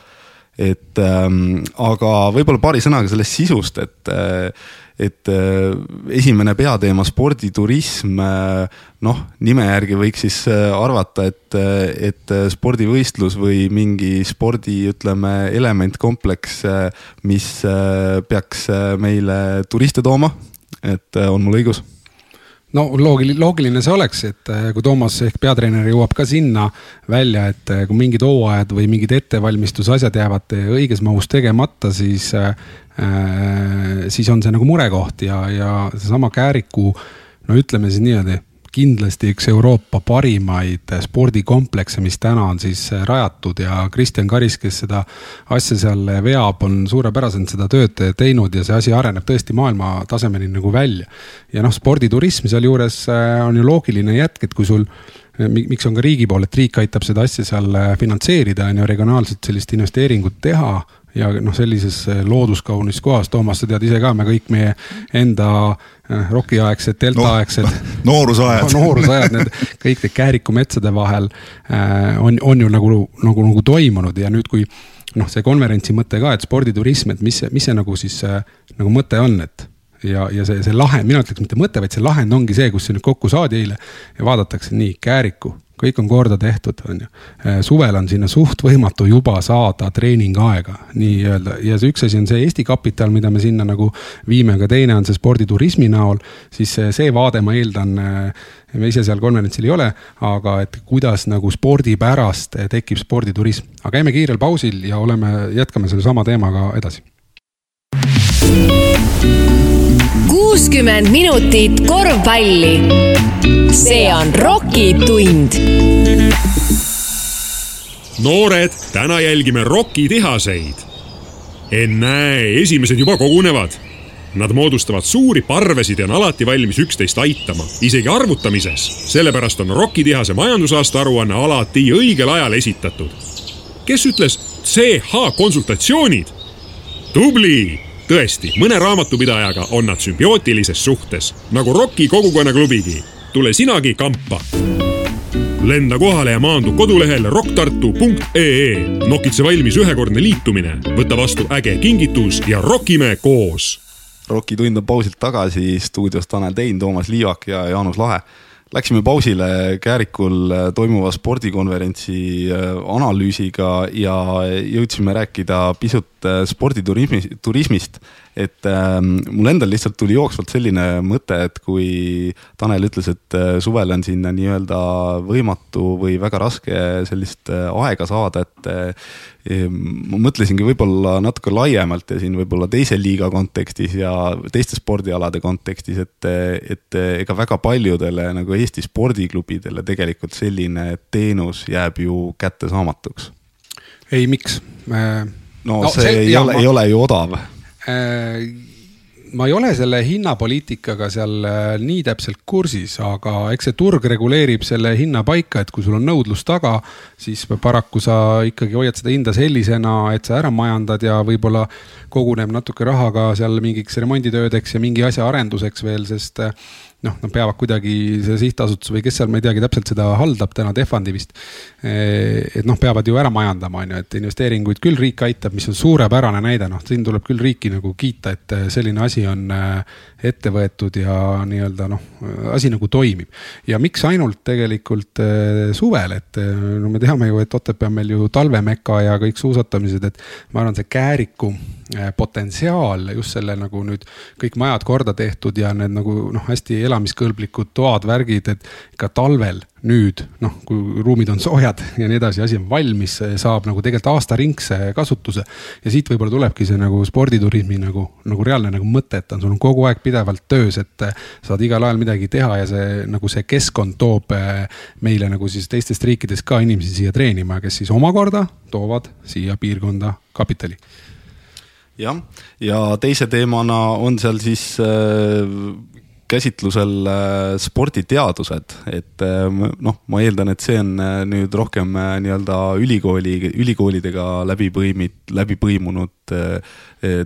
Et ähm, aga võib-olla paari sõnaga sellest sisust, et äh, et äh, esimene peateema sporditurism, äh, noh, nime järgi võiks siis äh, arvata, et, et spordivõistlus või mingi spordi, ütleme, elementkompleks, mis peaks meile turiste tooma. et on mul õigus? No loogiline, loogiline see oleks, et kui Toomas ehk peatreener jõuab ka sinna välja, et kui mingid hooajad või mingid ettevalmistusasjad jäävad õiges mahus tegemata, siis Äh, siis on see nagu murekoht ja, ja seesama Kääriku, no ütleme siis niimoodi, kindlasti üks Euroopa parimaid spordikomplekse, mis täna on siis rajatud ja Kristjan Karis, kes seda asja seal veab, on suurepäraselt seda tööd teinud ja see asi areneb tõesti maailma tasemeni nagu välja. ja noh, sporditurism sealjuures äh, on ju loogiline jätk, et kui sul miks on ka riigi pool, et riik aitab seda asja seal finantseerida, on ju, regionaalselt sellist investeeringut teha ja noh, sellises eh, looduskaunis kohas, Toomas, sa tead ise ka, me kõik meie enda eh, rokiaegsed, deltaaegsed no,. noorusajad no,. noorusajad, need kõik need Kääriku metsade vahel äh, on, on ju nagu, nagu, nagu toimunud ja nüüd, kui noh, see konverentsi mõte ka, et sporditurism, et mis mis see nagu siis äh, nagu mõte on, et ja, ja see, see lahend, mina ütleks mitte mõte, vaid see lahend ongi see, kus see nüüd kokku saadi eile ja vaadatakse nii, Kääriku kõik on korda tehtud, on ju. Äh, suvel on sinna suht võimatu juba saada treeningaega nii-öelda ja see üks asi on see Eesti kapital, mida me sinna nagu viime, aga teine on see sporditurismi näol. siis see vaade, ma eeldan, äh, me ise seal konverentsil ei ole, aga et kuidas nagu spordi pärast tekib sporditurism. aga käime kiirel pausil ja oleme, jätkame sellesama teemaga edasi kuuskümmend minutit korvpalli. see on Rocki tund. noored, täna jälgime Rocki tihaseid. ennäe, esimesed juba kogunevad. Nad moodustavad suuri parvesid ja on alati valmis üksteist aitama, isegi arvutamises. sellepärast on Rocki tihase majandusaasta aruanne alati õigel ajal esitatud. kes ütles CH konsultatsioonid? tubli tõesti, mõne raamatupidajaga on nad sümbiootilises suhtes, nagu Rocki kogukonnaklubigi. tule sinagi kampa. lenda kohale ja maandu kodulehel rocktartu.ee. nokitse valmis ühekordne liitumine, võta vastu äge kingitus ja rokime koos Rocki tund on pausilt tagasi, stuudios Tanel Tein, Toomas Liivak ja Jaanus Lahe. Läksime pausile Käärikul toimuva spordikonverentsi äh, analüüsiga ja jõudsime rääkida pisut äh, sporditurismi, turismist. Et äh, mul endal lihtsalt tuli jooksvalt selline mõte, et kui Tanel ütles, et äh, suvel on sinna nii-öelda võimatu või väga raske sellist aega saada, et ma mõtlesingi võib-olla natuke laiemalt ja siin võib-olla teise liiga kontekstis ja teiste spordialade kontekstis, et, et ega väga paljudele nagu Eesti spordiklubidele tegelikult selline teenus jääb ju kättesaamatuks. ei, miks? no, no see, see ei ole, ei ole ju odav äh, ma ei ole selle hinnapoliitikaga seal äh, nii täpselt kursis, aga eks see turg reguleerib selle hinna paika, et kui sul on nõudlus taga, siis paraku sa ikkagi hoiad seda hinda sellisena, et sa ära majandad ja võib-olla koguneb natuke raha ka seal mingiks remonditöödeks ja mingi asja arenduseks veel, sest äh, noh, nad peavad kuidagi, see sihtasutus või kes seal, ma ei teagi täpselt seda haldab täna, Tehvandi vist. Eh, et noh, peavad ju ära majandama, on ju, et investeeringuid küll riik aitab, mis on suurepärane näide, noh, siin tuleb küll riiki nagu kiita, et eh, selline asi on eh, ette võetud ja nii-öelda noh, asi nagu toimib. ja miks ainult tegelikult suvel, et no me teame ju, et Otepää on meil ju talvemeka ja kõik suusatamised, et ma arvan, see Kääriku potentsiaal just selle nagu nüüd kõik majad korda tehtud ja need nagu noh, hästi elamiskõlblikud toad, värgid, et ka talvel nüüd noh, kui ruumid on soojad ja nii edasi, asi on valmis, saab nagu tegelikult aastaringse kasutuse. ja siit võib-olla tulebki see nagu sporditurismi nagu, nagu reaalne nagu mõte, et on sul on kogu aeg pidevalt töös, et saad igal ajal midagi teha ja see nagu see keskkond toob eh, meile nagu siis teistest riikidest ka inimesi siia treenima, kes siis omakorda toovad siia piirkonda kapitali jah, ja teise teemana on seal siis äh, käsitlusel äh, sporditeadused, et äh, noh, ma eeldan, et see on äh, nüüd rohkem nii-öelda ülikooli, ülikoolidega läbi põimit-, läbi põimunud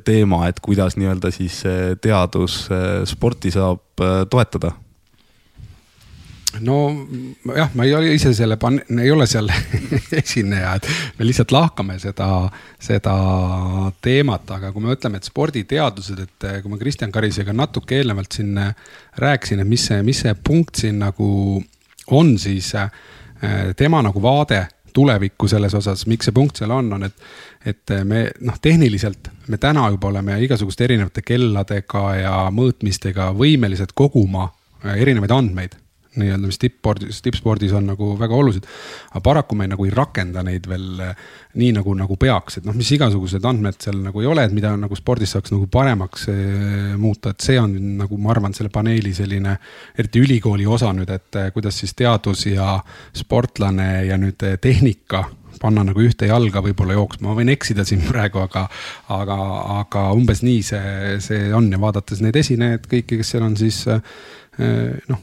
teema, et kuidas nii-öelda siis teadus sporti saab toetada nojah, ma ei ole ise selle pan-, ei ole seal esineja, et me lihtsalt lahkame seda, seda teemat, aga kui me mõtleme, et sporditeadused, et kui ma Kristjan Karisega natuke eelnevalt siin rääkisin, et mis see, mis see punkt siin nagu on, siis äh, tema nagu vaade tulevikku selles osas, miks see punkt seal on, on, et, et me noh, tehniliselt me täna juba oleme igasuguste erinevate kelladega ja mõõtmistega võimelised koguma erinevaid andmeid nii-öelda, mis tippspordis, tippspordis on nagu väga olulised. aga paraku me nagu ei rakenda neid veel eh, nii nagu, nagu peaks, et noh, mis igasugused andmed seal nagu ei ole, et mida nagu spordis saaks nagu paremaks eh, muuta, et see on nagu ma arvan, selle paneeli selline, eriti ülikooli osa nüüd, et eh, kuidas siis teadus ja sportlane ja nüüd tehnika panna nagu ühte jalga võib-olla jooksma, ma võin eksida siin praegu, aga, aga, aga umbes nii see, see on ja vaadates neid esinejaid kõiki, kes seal on, siis noh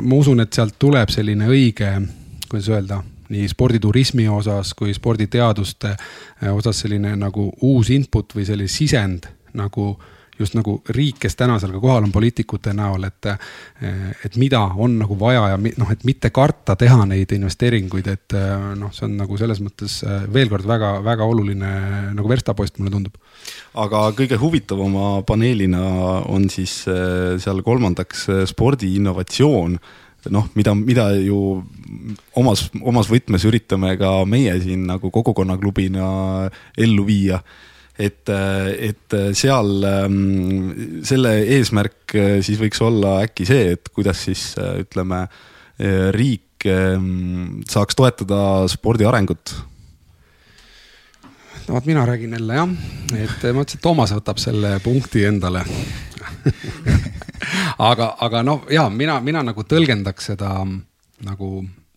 ma usun, et sealt tuleb selline õige, kuidas öelda, nii sporditurismi osas kui sporditeaduste eh, osas selline nagu uus input või selline sisend nagu just nagu riik, kes täna seal ka kohal on poliitikute näol, et, eh, et mida on nagu vaja ja noh, et mitte karta teha neid investeeringuid, et eh, noh, see on nagu selles mõttes veel kord väga-väga oluline nagu verstapost, mulle tundub. aga kõige huvitavama paneelina on siis seal kolmandaks spordi innovatsioon noh, mida, mida ju omas, omas võtmes üritame ka meie siin nagu kogukonnaklubina ellu viia et, et seal ähm, selle eesmärk äh, siis võiks olla äkki see, et kuidas siis äh, ütleme, äh, riik ähm, saaks toetada spordi arengut. No vot, mina räägin jälle jah, et ma mõtlesin, et Toomas võtab selle punkti endale. Aga, aga noh, ja mina, mina nagu tõlgendaks seda nagu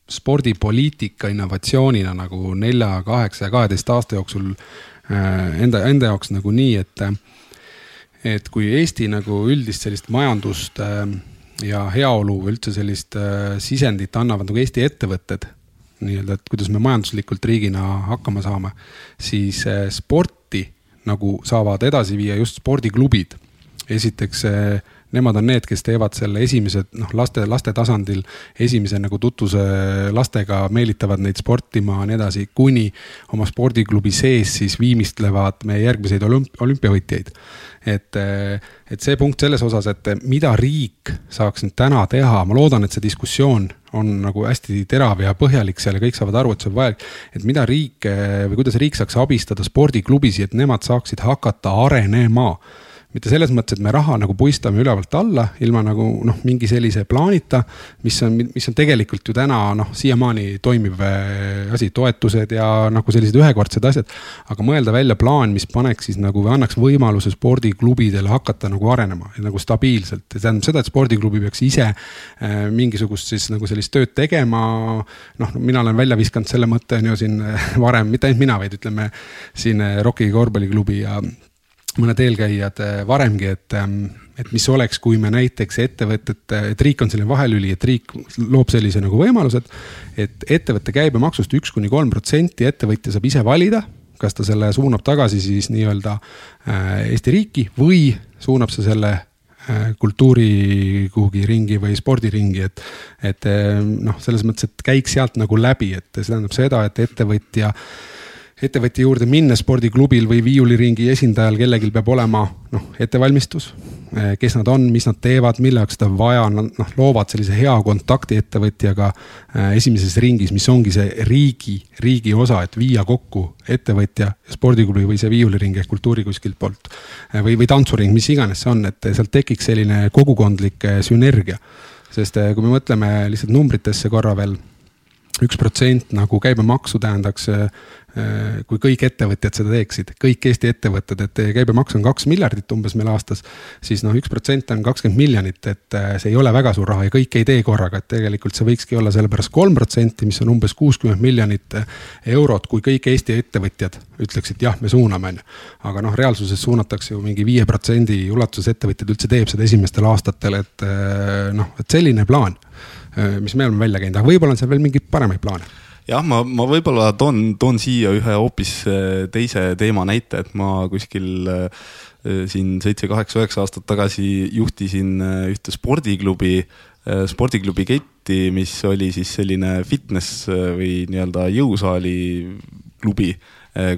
spordipoliitika innovatsioonina nagu nelja, kaheksa ja kaheteist aasta jooksul enda, enda jaoks nagu nii, et, et kui Eesti nagu üldist sellist majandust äh, ja heaolu või üldse sellist äh, sisendit annavad nagu Eesti ettevõtted nii-öelda, et kuidas me majanduslikult riigina hakkama saame, siis sporti nagu saavad edasi viia just spordiklubid. esiteks nemad on need, kes teevad selle esimese noh, laste, laste tasandil esimese nagu tutvuse lastega, meelitavad neid sportima ja nii edasi, kuni oma spordiklubi sees siis viimistlevad meie järgmiseid olümp-, olümpiavõitjaid et, et see punkt selles osas, et mida riik saaks nüüd täna teha, ma loodan, et see diskussioon on nagu hästi terav ja põhjalik seal ja kõik saavad aru, et see on vajalik. et mida riik või kuidas riik saaks abistada spordiklubisid, et nemad saaksid hakata arenema mitte selles mõttes, et me raha nagu puistame ülevalt alla ilma nagu noh, mingi sellise plaanita, mis on, mis on tegelikult ju täna noh, siiamaani toimiv äh, asi, toetused ja nagu sellised ühekordsed asjad. aga mõelda välja plaan, mis paneks siis nagu või annaks võimaluse spordiklubidele hakata nagu arenema nagu stabiilselt, see tähendab seda, et spordiklubi peaks ise äh, mingisugust siis nagu sellist tööd tegema. noh, mina olen välja viskanud selle mõtte on ju siin äh, varem, mitte ainult mina, vaid ütleme siin Rocki korvpalliklubi ja mõned eelkäijad äh, varemgi, et, ähm, et mis oleks, kui me näiteks ettevõtete, et riik on selline vahelüli, et riik loob sellise nagu võimalused. et ettevõtte käibemaksust üks kuni kolm protsenti ettevõtja saab ise valida, kas ta selle suunab tagasi siis nii-öelda äh, Eesti riiki või suunab see selle äh, kultuuri kuhugi ringi või spordiringi, et. et noh, selles mõttes, et käik sealt nagu läbi, et see tähendab seda, et ettevõtja ettevõtja juurde minnes spordiklubil või viiuliringi esindajal kellelgi peab olema noh, ettevalmistus. Eh, kes nad on, mis nad teevad, mille jaoks seda vaja on, noh loovad sellise hea kontakti ettevõtjaga eh, esimeses ringis, mis ongi see riigi, riigi osa, et viia kokku ettevõtja, spordiklubi või see viiuliring ehk kultuuri kuskilt poolt. Eh, või, või tantsuring, mis iganes see on, et sealt tekiks selline kogukondlik sünergia. sest kui me mõtleme lihtsalt numbritesse korra veel üks protsent nagu käibemaksu tähendaks Äh, kui kõik ettevõtjad seda teeksid, kõik Eesti ettevõtted, et käibemaks on kaks miljardit umbes meil aastas. siis noh, üks protsent on kakskümmend miljonit, et äh, see ei ole väga suur raha ja kõik ei tee korraga, et tegelikult see võikski olla sellepärast kolm protsenti, mis on umbes kuuskümmend miljonit äh, eurot, kui kõik Eesti ettevõtjad ütleksid jah, me suuname, on ju. aga noh, reaalsuses suunatakse ju mingi viie protsendi ulatuses ettevõtjad üldse teeb seda esimestel aastatel, et noh, et selline plaan, mis me oleme välja käinud, aga võib-olla on seal veel mingeid paremaid plaane jah, ma, ma võib-olla toon, toon siia ühe hoopis äh, teise teema näite, et ma kuskil äh, siin seitse, kaheksa, üheksa aastat tagasi juhtisin äh, ühte spordiklubi, spordiklubi ketti, mis oli siis selline fitness või nii-öelda jõusaali klubi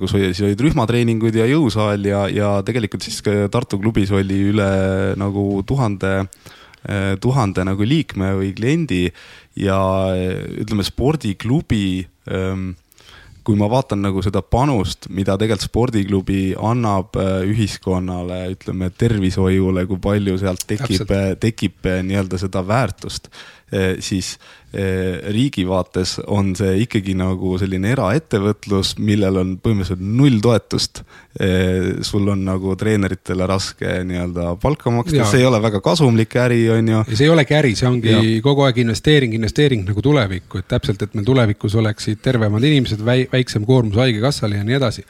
kus oli, siis olid rühmatreeningud ja jõusaal ja, ja tegelikult siis Tartu klubis oli üle nagu tuhande, tuhande nagu liikme või kliendi ja ütleme, spordiklubi ähm, kui ma vaatan nagu seda panust, mida tegelikult spordiklubi annab äh, ühiskonnale, ütleme tervishoiule, kui palju sealt tekib, tekib äh, nii-öelda seda väärtust, siis riigi vaates on see ikkagi nagu selline eraettevõtlus, millel on põhimõtteliselt null toetust. sul on nagu treeneritele raske nii-öelda palka maksta, see ei ole väga kasumlik äri, on ju. see ei olegi äri, see ongi ja. kogu aeg investeering, investeering nagu tulevikku, et täpselt, et meil tulevikus oleksid tervemad inimesed, väiksem koormus haigekassale ja nii edasi.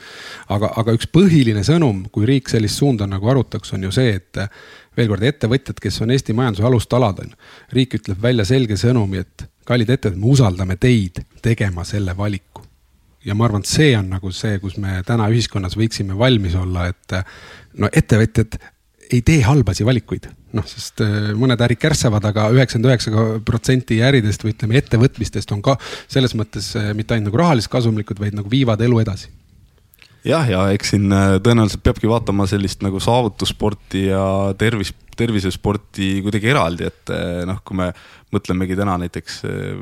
aga, aga üks põhiline sõnum, kui riik sellist suunda nagu arutaks, on ju see, et veel kord, ettevõtjad, kes on Eesti majanduse alustalad, on. riik ütleb välja selge sõnumi, et kallid ettevõtted, me usaldame teid tegema selle valiku. ja ma arvan, et see on nagu see, kus me täna ühiskonnas võiksime valmis olla, et no ettevõtjad ei tee halbasi valikuid, noh, sest äh, mõned ärid kärssavad aga, aga üheksakümmend üheksa protsenti äridest või ütleme, ettevõtmistest on ka selles mõttes äh, mitte ainult nagu rahaliselt kasumlikud, vaid nagu viivad elu edasi jah, ja eks siin äh, tõenäoliselt peabki vaatama sellist nagu saavutussporti ja tervis, tervisesporti kuidagi eraldi, et äh, noh, kui me mõtlemegi täna näiteks, äh,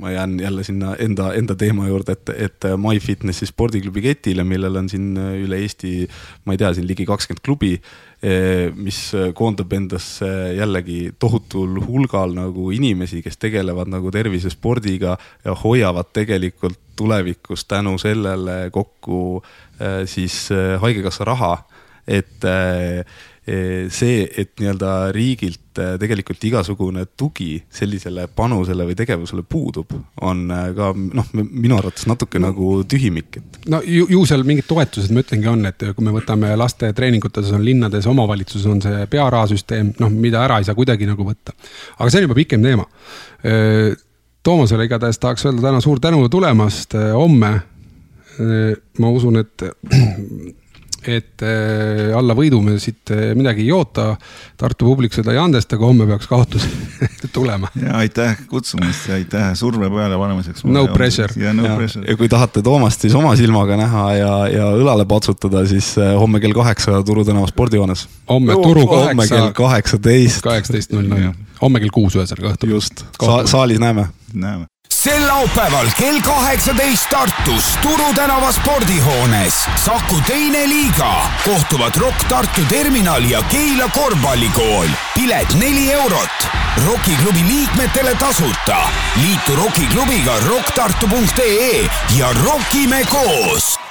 ma jään jälle sinna enda, enda teema juurde, et, et MyFitnessi spordiklubi ketile, millel on siin üle Eesti, ma ei tea, siin ligi kakskümmend klubi, mis koondab endasse jällegi tohutul hulgal nagu inimesi, kes tegelevad nagu tervisespordiga ja hoiavad tegelikult tulevikus tänu sellele kokku siis haigekassa raha, et see, et nii-öelda riigilt tegelikult igasugune tugi sellisele panusele või tegevusele puudub, on ka noh, minu arvates natuke no, nagu tühimik, et. no ju, ju seal mingid toetused, ma ütlengi, on, et kui me võtame laste treeningutes on linnades, omavalitsuses on see pearahasüsteem, noh, mida ära ei saa kuidagi nagu võtta. aga see on juba pikem teema. Toomasele igatahes tahaks öelda täna suur tänu tulemast, homme ma usun, et et äh, alla võidu me siit äh, midagi ei oota. Tartu publik seda ei andesta, aga homme peaks kaotus tulema. ja aitäh kutsumast ja aitäh surve peale panemiseks. no pressure. ja no ja, pressure. ja kui tahate Toomast siis oma silmaga näha ja, ja õlale patsutada, siis äh, homme kell kaheksa Turu tänava spordihoones. homme Turu kaheksa. homme kell kaheksateist. kaheksateist null null, homme kell kuus ühesõnaga õhtul. just Sa, saalis näeme. näeme sel laupäeval kell kaheksateist Tartus Turu tänava spordihoones Saku teine liiga kohtuvad Rock Tartu terminal ja Keila korvpallikool. pilet neli eurot. rokiklubi liikmetele tasuta. liitu Rokiklubiga rokktartu.ee ja rokime koos